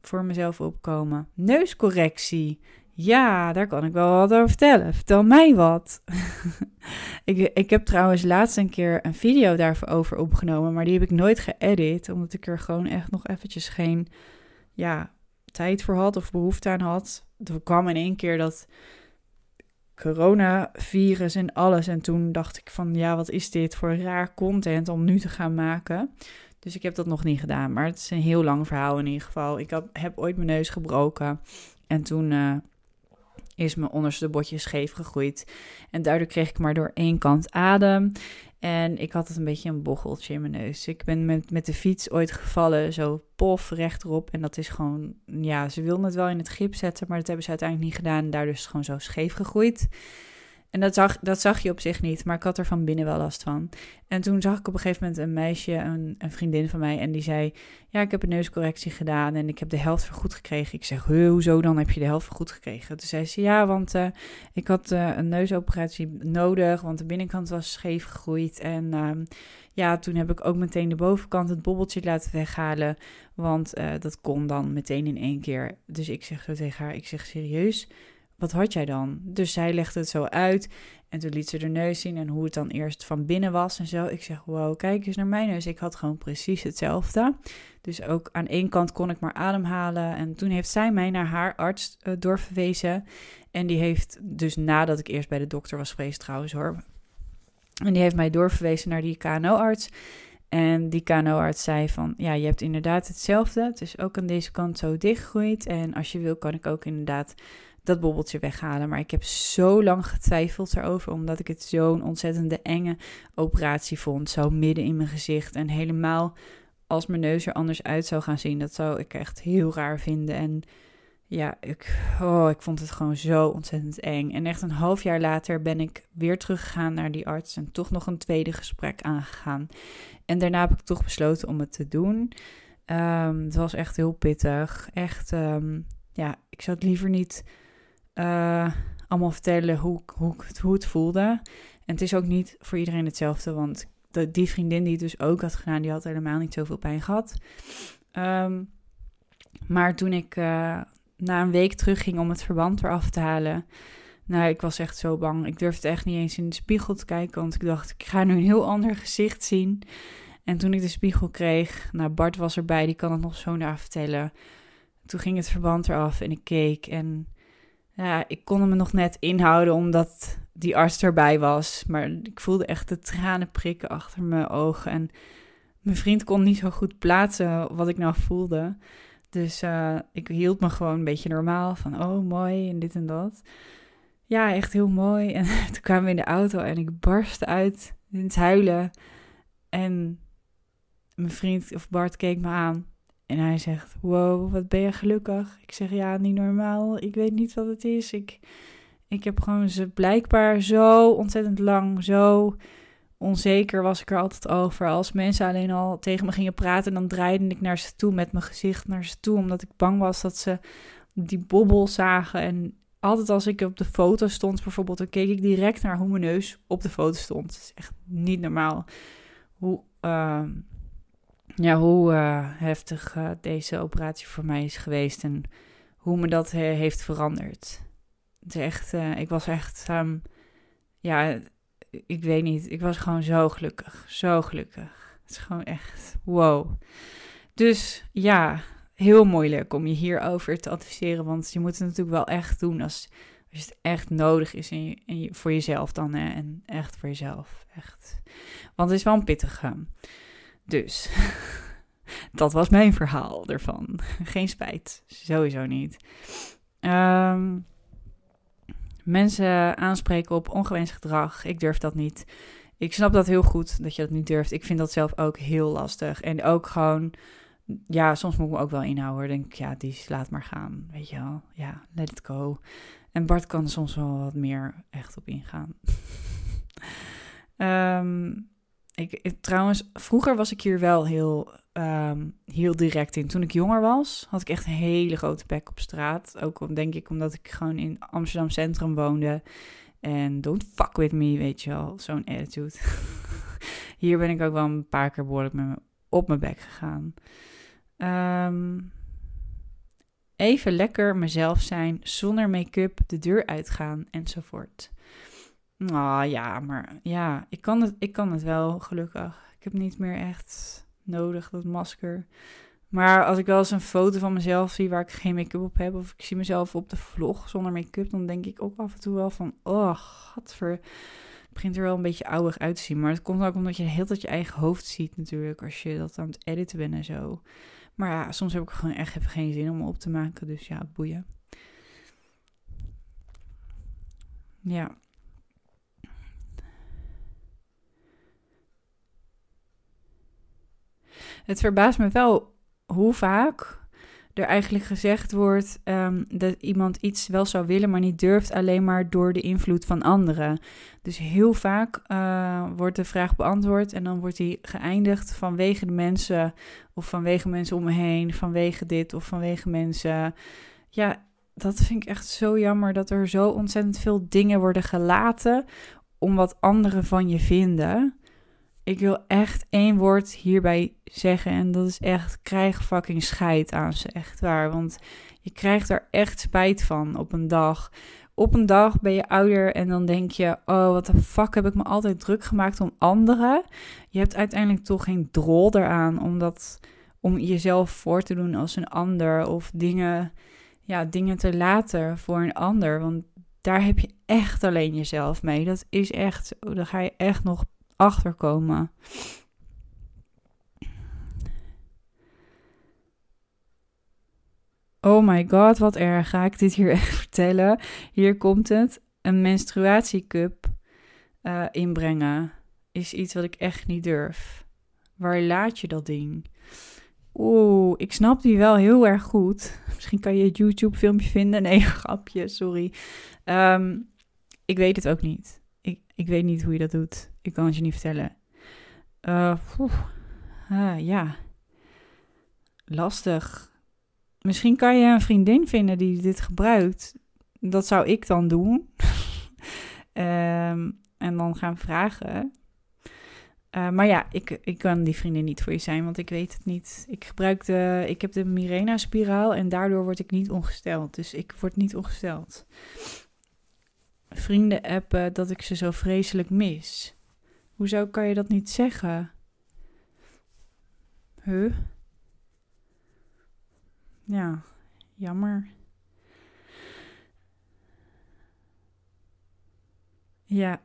Voor mezelf opkomen. Neuscorrectie. Ja, daar kan ik wel wat over vertellen. Vertel mij wat. ik, ik heb trouwens laatst een keer een video daarover opgenomen, maar die heb ik nooit geëdit, omdat ik er gewoon echt nog eventjes geen ja, tijd voor had of behoefte aan had. Er kwam in één keer dat coronavirus en alles. En toen dacht ik van, ja, wat is dit voor raar content om nu te gaan maken? Dus ik heb dat nog niet gedaan, maar het is een heel lang verhaal in ieder geval. Ik heb ooit mijn neus gebroken en toen... Uh, is mijn onderste botje scheef gegroeid. En daardoor kreeg ik maar door één kant adem. En ik had het een beetje een bocheltje in mijn neus. Ik ben met, met de fiets ooit gevallen, zo pof rechterop. En dat is gewoon, ja, ze wilden het wel in het grip zetten, maar dat hebben ze uiteindelijk niet gedaan. Daardoor is het gewoon zo scheef gegroeid. En dat zag, dat zag je op zich niet, maar ik had er van binnen wel last van. En toen zag ik op een gegeven moment een meisje, een, een vriendin van mij, en die zei: Ja, ik heb een neuscorrectie gedaan en ik heb de helft vergoed gekregen. Ik zeg: Hoezo dan heb je de helft vergoed gekregen? Toen zei ze: Ja, want uh, ik had uh, een neusoperatie nodig, want de binnenkant was scheef gegroeid. En uh, ja, toen heb ik ook meteen de bovenkant het bobbeltje laten weghalen, want uh, dat kon dan meteen in één keer. Dus ik zeg zo tegen haar: Ik zeg serieus wat had jij dan? Dus zij legde het zo uit en toen liet ze de neus zien en hoe het dan eerst van binnen was en zo. Ik zeg, wow, kijk eens naar mijn neus. Ik had gewoon precies hetzelfde. Dus ook aan één kant kon ik maar ademhalen. En toen heeft zij mij naar haar arts uh, doorverwezen. En die heeft dus nadat ik eerst bij de dokter was geweest trouwens hoor. En die heeft mij doorverwezen naar die KNO-arts. En die KNO-arts zei van, ja, je hebt inderdaad hetzelfde. Het is ook aan deze kant zo dichtgegroeid. En als je wil, kan ik ook inderdaad dat bobbeltje weghalen. Maar ik heb zo lang getwijfeld erover, omdat ik het zo'n ontzettende enge operatie vond. Zo midden in mijn gezicht. En helemaal als mijn neus er anders uit zou gaan zien, dat zou ik echt heel raar vinden. En ja, ik, oh, ik vond het gewoon zo ontzettend eng. En echt een half jaar later ben ik weer teruggegaan naar die arts en toch nog een tweede gesprek aangegaan. En daarna heb ik toch besloten om het te doen. Um, het was echt heel pittig. Echt, um, ja, ik zou het liever niet uh, allemaal vertellen hoe, hoe, hoe het voelde. En het is ook niet voor iedereen hetzelfde, want de, die vriendin die het dus ook had gedaan, die had helemaal niet zoveel pijn gehad. Um, maar toen ik uh, na een week terugging om het verband eraf te halen, nou, ik was echt zo bang. Ik durfde echt niet eens in de spiegel te kijken, want ik dacht, ik ga nu een heel ander gezicht zien. En toen ik de spiegel kreeg, nou, Bart was erbij, die kan het nog zo naar vertellen. Toen ging het verband eraf en ik keek en ja, ik kon me nog net inhouden omdat die arts erbij was. Maar ik voelde echt de tranen prikken achter mijn ogen. En mijn vriend kon niet zo goed plaatsen wat ik nou voelde. Dus uh, ik hield me gewoon een beetje normaal. Van oh, mooi en dit en dat. Ja, echt heel mooi. En toen kwamen we in de auto en ik barstte uit in het huilen. En mijn vriend of Bart keek me aan. En hij zegt: Wow, wat ben je gelukkig? Ik zeg: Ja, niet normaal. Ik weet niet wat het is. Ik, ik heb gewoon ze blijkbaar zo ontzettend lang, zo onzeker was ik er altijd over. Als mensen alleen al tegen me gingen praten, dan draaide ik naar ze toe met mijn gezicht naar ze toe, omdat ik bang was dat ze die bobbel zagen. En altijd als ik op de foto stond, bijvoorbeeld, dan keek ik direct naar hoe mijn neus op de foto stond. Het is echt niet normaal hoe. Uh, ja, hoe uh, heftig uh, deze operatie voor mij is geweest en hoe me dat uh, heeft veranderd. Het is echt, ik was echt, um, ja, ik weet niet, ik was gewoon zo gelukkig, zo gelukkig. Het is gewoon echt, wow. Dus ja, heel moeilijk om je hierover te adviseren, want je moet het natuurlijk wel echt doen als, als het echt nodig is in je, je, voor jezelf dan, en echt voor jezelf, echt. Want het is wel een pittige. Dus dat was mijn verhaal ervan. Geen spijt, sowieso niet. Um, mensen aanspreken op ongewenst gedrag, ik durf dat niet. Ik snap dat heel goed dat je dat niet durft. Ik vind dat zelf ook heel lastig. En ook gewoon, ja, soms moet ik me ook wel inhouden. Denk ik, ja, die laat maar gaan. Weet je wel, ja, let it go. En Bart kan er soms wel wat meer echt op ingaan. um, Ik, trouwens, vroeger was ik hier wel heel, um, heel direct in. Toen ik jonger was, had ik echt een hele grote bek op straat. Ook denk ik omdat ik gewoon in Amsterdam Centrum woonde. En don't fuck with me, weet je wel. Zo'n attitude. hier ben ik ook wel een paar keer behoorlijk met me op mijn bek gegaan. Um, even lekker mezelf zijn, zonder make-up de deur uitgaan enzovoort. Nou ja, maar ja, ik kan, het, ik kan het wel, gelukkig. Ik heb niet meer echt nodig, dat masker. Maar als ik wel eens een foto van mezelf zie waar ik geen make-up op heb, of ik zie mezelf op de vlog zonder make-up, dan denk ik ook af en toe wel van, oh, gadver. Het begint er wel een beetje oudig uit te zien. Maar het komt ook omdat je hele tijd je eigen hoofd ziet natuurlijk, als je dat aan het editen bent en zo. Maar ja, soms heb ik gewoon echt even geen zin om me op te maken, dus ja, boeien. Ja. Het verbaast me wel hoe vaak er eigenlijk gezegd wordt um, dat iemand iets wel zou willen, maar niet durft, alleen maar door de invloed van anderen. Dus heel vaak uh, wordt de vraag beantwoord en dan wordt die geëindigd vanwege de mensen of vanwege mensen om me heen, vanwege dit of vanwege mensen. Ja, dat vind ik echt zo jammer dat er zo ontzettend veel dingen worden gelaten om wat anderen van je vinden. Ik wil echt één woord hierbij zeggen en dat is echt krijg fucking scheid aan ze, echt waar. Want je krijgt er echt spijt van op een dag. Op een dag ben je ouder en dan denk je, oh wat de fuck heb ik me altijd druk gemaakt om anderen. Je hebt uiteindelijk toch geen drol eraan om, dat, om jezelf voor te doen als een ander of dingen, ja, dingen te laten voor een ander. Want daar heb je echt alleen jezelf mee. Dat is echt, daar ga je echt nog achterkomen. Oh my god, wat erg. Ga ik dit hier echt vertellen? Hier komt het. Een menstruatiecup uh, inbrengen is iets wat ik echt niet durf. Waar laat je dat ding? Oeh, ik snap die wel heel erg goed. Misschien kan je het YouTube-filmpje vinden. Nee, grapje, sorry. Ehm, ik weet het ook niet. Ik, ik weet niet hoe je dat doet. Ik kan het je niet vertellen. Uh, ja. Lastig. Misschien kan je een vriendin vinden die dit gebruikt. Dat zou ik dan doen. um, en dan gaan vragen. Uh, maar ja, ik, ik kan die vriendin niet voor je zijn, want ik weet het niet. Ik gebruik de, ik heb de Mirena-spiraal en daardoor word ik niet ongesteld. Dus ik word niet ongesteld. Vrienden appen dat ik ze zo vreselijk mis. Hoezo kan je dat niet zeggen? Huh? Ja, jammer. Ja.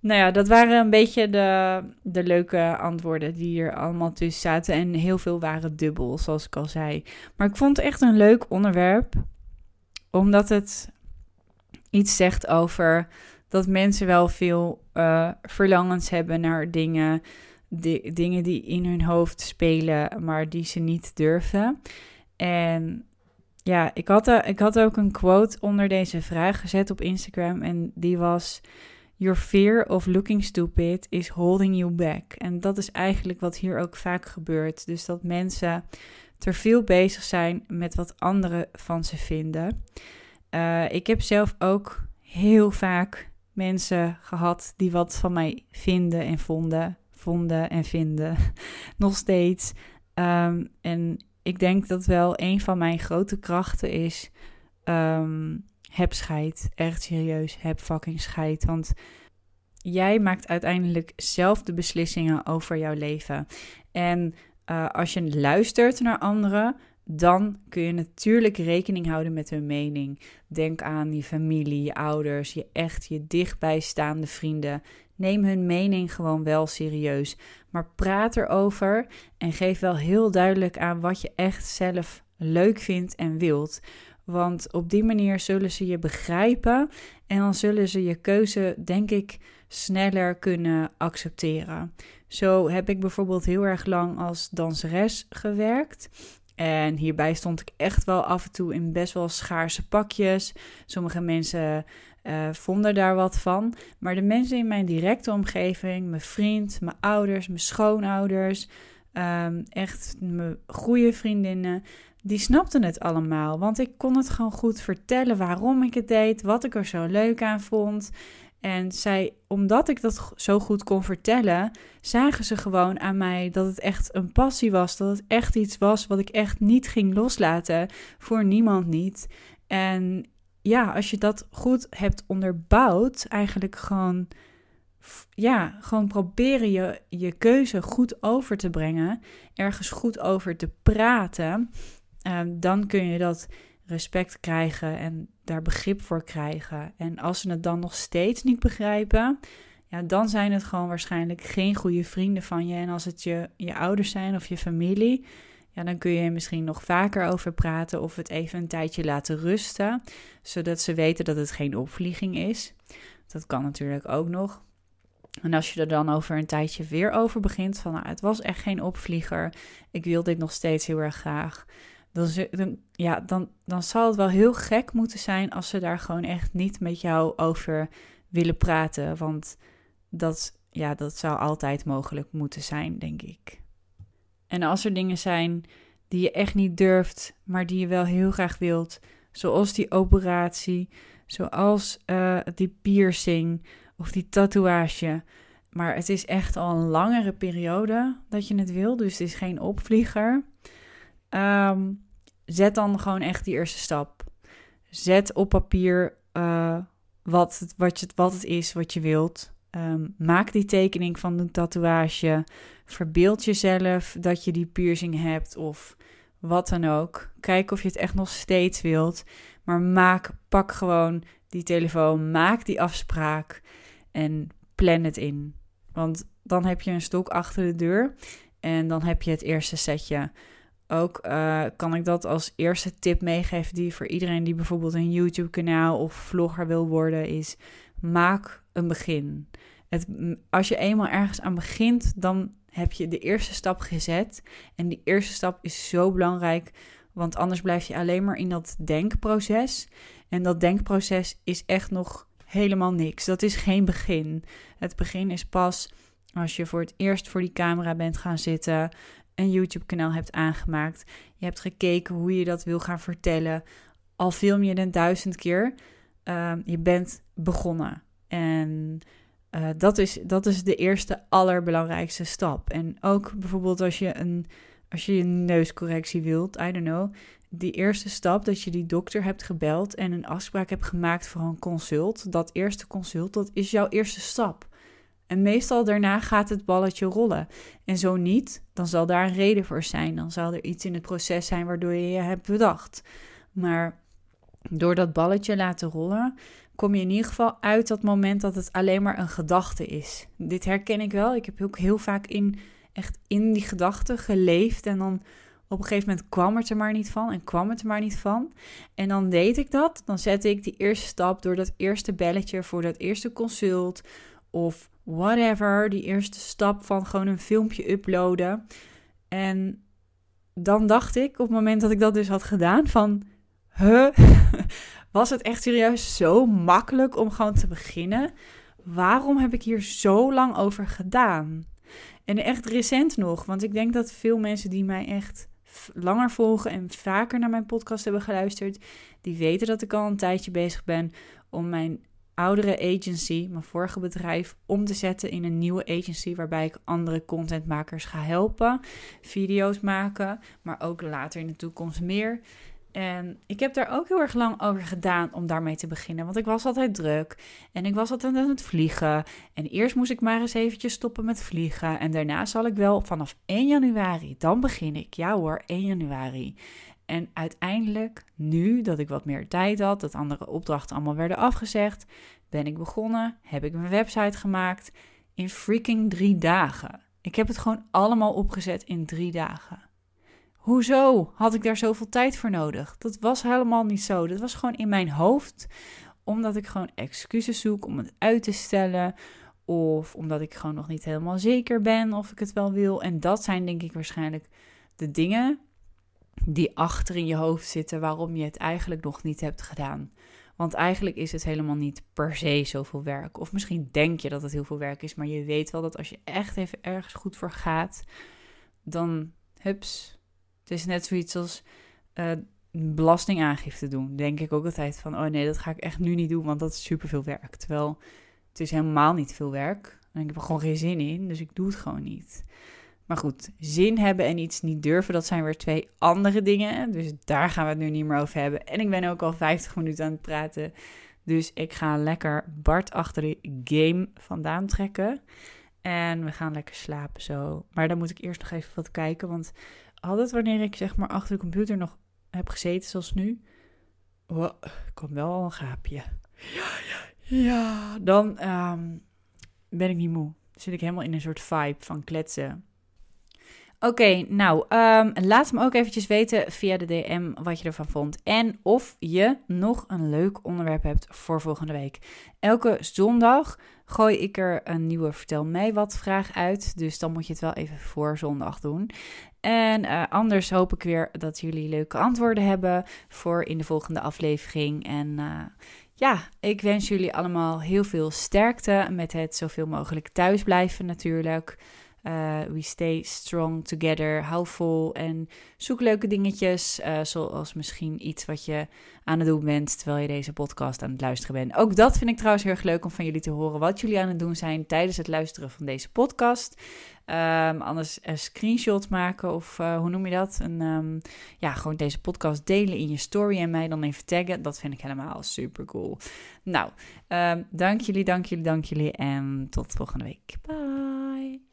Nou ja, dat waren een beetje de, de leuke antwoorden die er allemaal tussen zaten. En heel veel waren dubbel, zoals ik al zei. Maar ik vond het echt een leuk onderwerp, omdat het iets zegt over dat mensen wel veel uh, verlangens hebben naar dingen, dingen die in hun hoofd spelen, maar die ze niet durven. En ja, ik had, uh, ik had ook een quote onder deze vraag gezet op Instagram en die was... Your fear of looking stupid is holding you back. En dat is eigenlijk wat hier ook vaak gebeurt. Dus dat mensen te veel bezig zijn met wat anderen van ze vinden. Uh, ik heb zelf ook heel vaak mensen gehad die wat van mij vinden en vonden, vonden en vinden. Nog steeds. Um, en ik denk dat wel een van mijn grote krachten is. Um, heb scheid. Echt serieus. Heb fucking scheid. Want jij maakt uiteindelijk zelf de beslissingen over jouw leven. En uh, als je luistert naar anderen, dan kun je natuurlijk rekening houden met hun mening. Denk aan je familie, je ouders, je echt je dichtbijstaande vrienden. Neem hun mening gewoon wel serieus. Maar praat erover en geef wel heel duidelijk aan wat je echt zelf leuk vindt en wilt. Want op die manier zullen ze je begrijpen en dan zullen ze je keuze, denk ik, sneller kunnen accepteren. Zo heb ik bijvoorbeeld heel erg lang als danseres gewerkt. En hierbij stond ik echt wel af en toe in best wel schaarse pakjes. Sommige mensen uh, vonden daar wat van. Maar de mensen in mijn directe omgeving, mijn vriend, mijn ouders, mijn schoonouders, um, echt mijn goede vriendinnen, die snapten het allemaal. Want ik kon het gewoon goed vertellen waarom ik het deed, wat ik er zo leuk aan vond. En zij, omdat ik dat zo goed kon vertellen, zagen ze gewoon aan mij dat het echt een passie was. Dat het echt iets was wat ik echt niet ging loslaten. Voor niemand niet. En ja, als je dat goed hebt onderbouwd, eigenlijk gewoon, ja, gewoon proberen je, je keuze goed over te brengen, ergens goed over te praten, um, dan kun je dat respect krijgen en daar begrip voor krijgen. En als ze het dan nog steeds niet begrijpen, ja, dan zijn het gewoon waarschijnlijk geen goede vrienden van je. En als het je, je ouders zijn of je familie, ja, dan kun je misschien nog vaker over praten of het even een tijdje laten rusten, zodat ze weten dat het geen opvlieging is. Dat kan natuurlijk ook nog. En als je er dan over een tijdje weer over begint, van nou, het was echt geen opvlieger, ik wil dit nog steeds heel erg graag, dan, ja, dan, dan zal het wel heel gek moeten zijn als ze daar gewoon echt niet met jou over willen praten. Want dat, ja, dat zou altijd mogelijk moeten zijn, denk ik. En als er dingen zijn die je echt niet durft, maar die je wel heel graag wilt, zoals die operatie, zoals uh, die piercing of die tatoeage. Maar het is echt al een langere periode dat je het wil, dus het is geen opvlieger. Ehm, zet dan gewoon echt die eerste stap. Zet op papier uh, wat, het, wat, je, wat het is wat je wilt. Ehm, maak die tekening van de tatoeage. Verbeeld jezelf dat je die piercing hebt of wat dan ook. Kijk of je het echt nog steeds wilt. Maar maak, pak gewoon die telefoon, maak die afspraak en plan het in. Want dan heb je een stok achter de deur en dan heb je het eerste setje. Ook uh, kan ik dat als eerste tip meegeven die voor iedereen die bijvoorbeeld een YouTube-kanaal of vlogger wil worden, is maak een begin. Het, als je eenmaal ergens aan begint, dan heb je de eerste stap gezet. En die eerste stap is zo belangrijk, want anders blijf je alleen maar in dat denkproces. En dat denkproces is echt nog helemaal niks. Dat is geen begin. Het begin is pas als je voor het eerst voor die camera bent gaan zitten, een YouTube-kanaal hebt aangemaakt, je hebt gekeken hoe je dat wil gaan vertellen, al film je het duizend keer, uh, je bent begonnen. En uh, dat, is, dat is de eerste allerbelangrijkste stap. En ook bijvoorbeeld als je een, als je een neuscorrectie wilt, I don't know, die eerste stap dat je die dokter hebt gebeld en een afspraak hebt gemaakt voor een consult, dat eerste consult, dat is jouw eerste stap. En meestal daarna gaat het balletje rollen. En zo niet, dan zal daar een reden voor zijn. Dan zal er iets in het proces zijn waardoor je je hebt bedacht. Maar door dat balletje laten rollen, kom je in ieder geval uit dat moment dat het alleen maar een gedachte is. Dit herken ik wel. Ik heb ook heel vaak in, echt in die gedachte geleefd. En dan op een gegeven moment kwam het er maar niet van en kwam het er maar niet van. En dan deed ik dat. Dan zette ik die eerste stap door dat eerste belletje voor dat eerste consult. Of whatever, die eerste stap van gewoon een filmpje uploaden. En dan dacht ik op het moment dat ik dat dus had gedaan van, huh, was het echt serieus zo makkelijk om gewoon te beginnen? Waarom heb ik hier zo lang over gedaan? En echt recent nog, want ik denk dat veel mensen die mij echt langer volgen en vaker naar mijn podcast hebben geluisterd, die weten dat ik al een tijdje bezig ben om mijn oudere agency, mijn vorige bedrijf, om te zetten in een nieuwe agency waarbij ik andere contentmakers ga helpen, video's maken, maar ook later in de toekomst meer. En ik heb daar ook heel erg lang over gedaan om daarmee te beginnen. Want ik was altijd druk en ik was altijd aan het vliegen. En eerst moest ik maar eens eventjes stoppen met vliegen. En daarna zal ik wel vanaf 1 januari, dan begin ik. Ja hoor, 1 januari. En uiteindelijk, nu dat ik wat meer tijd had, dat andere opdrachten allemaal werden afgezegd, ben ik begonnen, heb ik mijn website gemaakt in freaking drie dagen. Ik heb het gewoon allemaal opgezet in drie dagen. Hoezo had ik daar zoveel tijd voor nodig? Dat was helemaal niet zo. Dat was gewoon in mijn hoofd, omdat ik gewoon excuses zoek om het uit te stellen. Of omdat ik gewoon nog niet helemaal zeker ben of ik het wel wil. En dat zijn denk ik waarschijnlijk de dingen die achter in je hoofd zitten waarom je het eigenlijk nog niet hebt gedaan. Want eigenlijk is het helemaal niet per se zoveel werk. Of misschien denk je dat het heel veel werk is, maar je weet wel dat als je echt even ergens goed voor gaat, dan hups. Het is net zoiets als uh, belastingaangifte doen. Denk ik ook altijd van, oh nee, dat ga ik echt nu niet doen, want dat is superveel werk. Terwijl het is helemaal niet veel werk. En ik heb er gewoon geen zin in, dus ik doe het gewoon niet. Maar goed, zin hebben en iets niet durven, dat zijn weer twee andere dingen. Dus daar gaan we het nu niet meer over hebben. En ik ben ook al 50 minuten aan het praten. Dus ik ga lekker Bart achter de game vandaan trekken. En we gaan lekker slapen zo. Maar dan moet ik eerst nog even wat kijken. Want altijd wanneer ik zeg maar achter de computer nog heb gezeten, zoals nu. Oh, komt wel al een gaapje. Ja, ja, ja. Dan um, ben ik niet moe. zit ik helemaal in een soort vibe van kletsen. Oké, nou, um, laat me ook eventjes weten via de DM wat je ervan vond. En of je nog een leuk onderwerp hebt voor volgende week. Elke zondag gooi ik er een nieuwe Vertel mij wat vraag uit. Dus dan moet je het wel even voor zondag doen. En uh, anders hoop ik weer dat jullie leuke antwoorden hebben voor in de volgende aflevering. En uh, ja, ik wens jullie allemaal heel veel sterkte met het zoveel mogelijk thuisblijven natuurlijk. Uh, we stay strong together. Hou vol en zoek leuke dingetjes. Uh, zoals misschien iets wat je aan het doen bent terwijl je deze podcast aan het luisteren bent. Ook dat vind ik trouwens heel erg leuk om van jullie te horen. Wat jullie aan het doen zijn tijdens het luisteren van deze podcast. Um, anders een screenshot maken of uh, hoe noem je dat? Een, um, ja, gewoon deze podcast delen in je story en mij dan even taggen. Dat vind ik helemaal super cool. Nou, um, dank jullie, dank jullie, dank jullie en tot volgende week. Bye.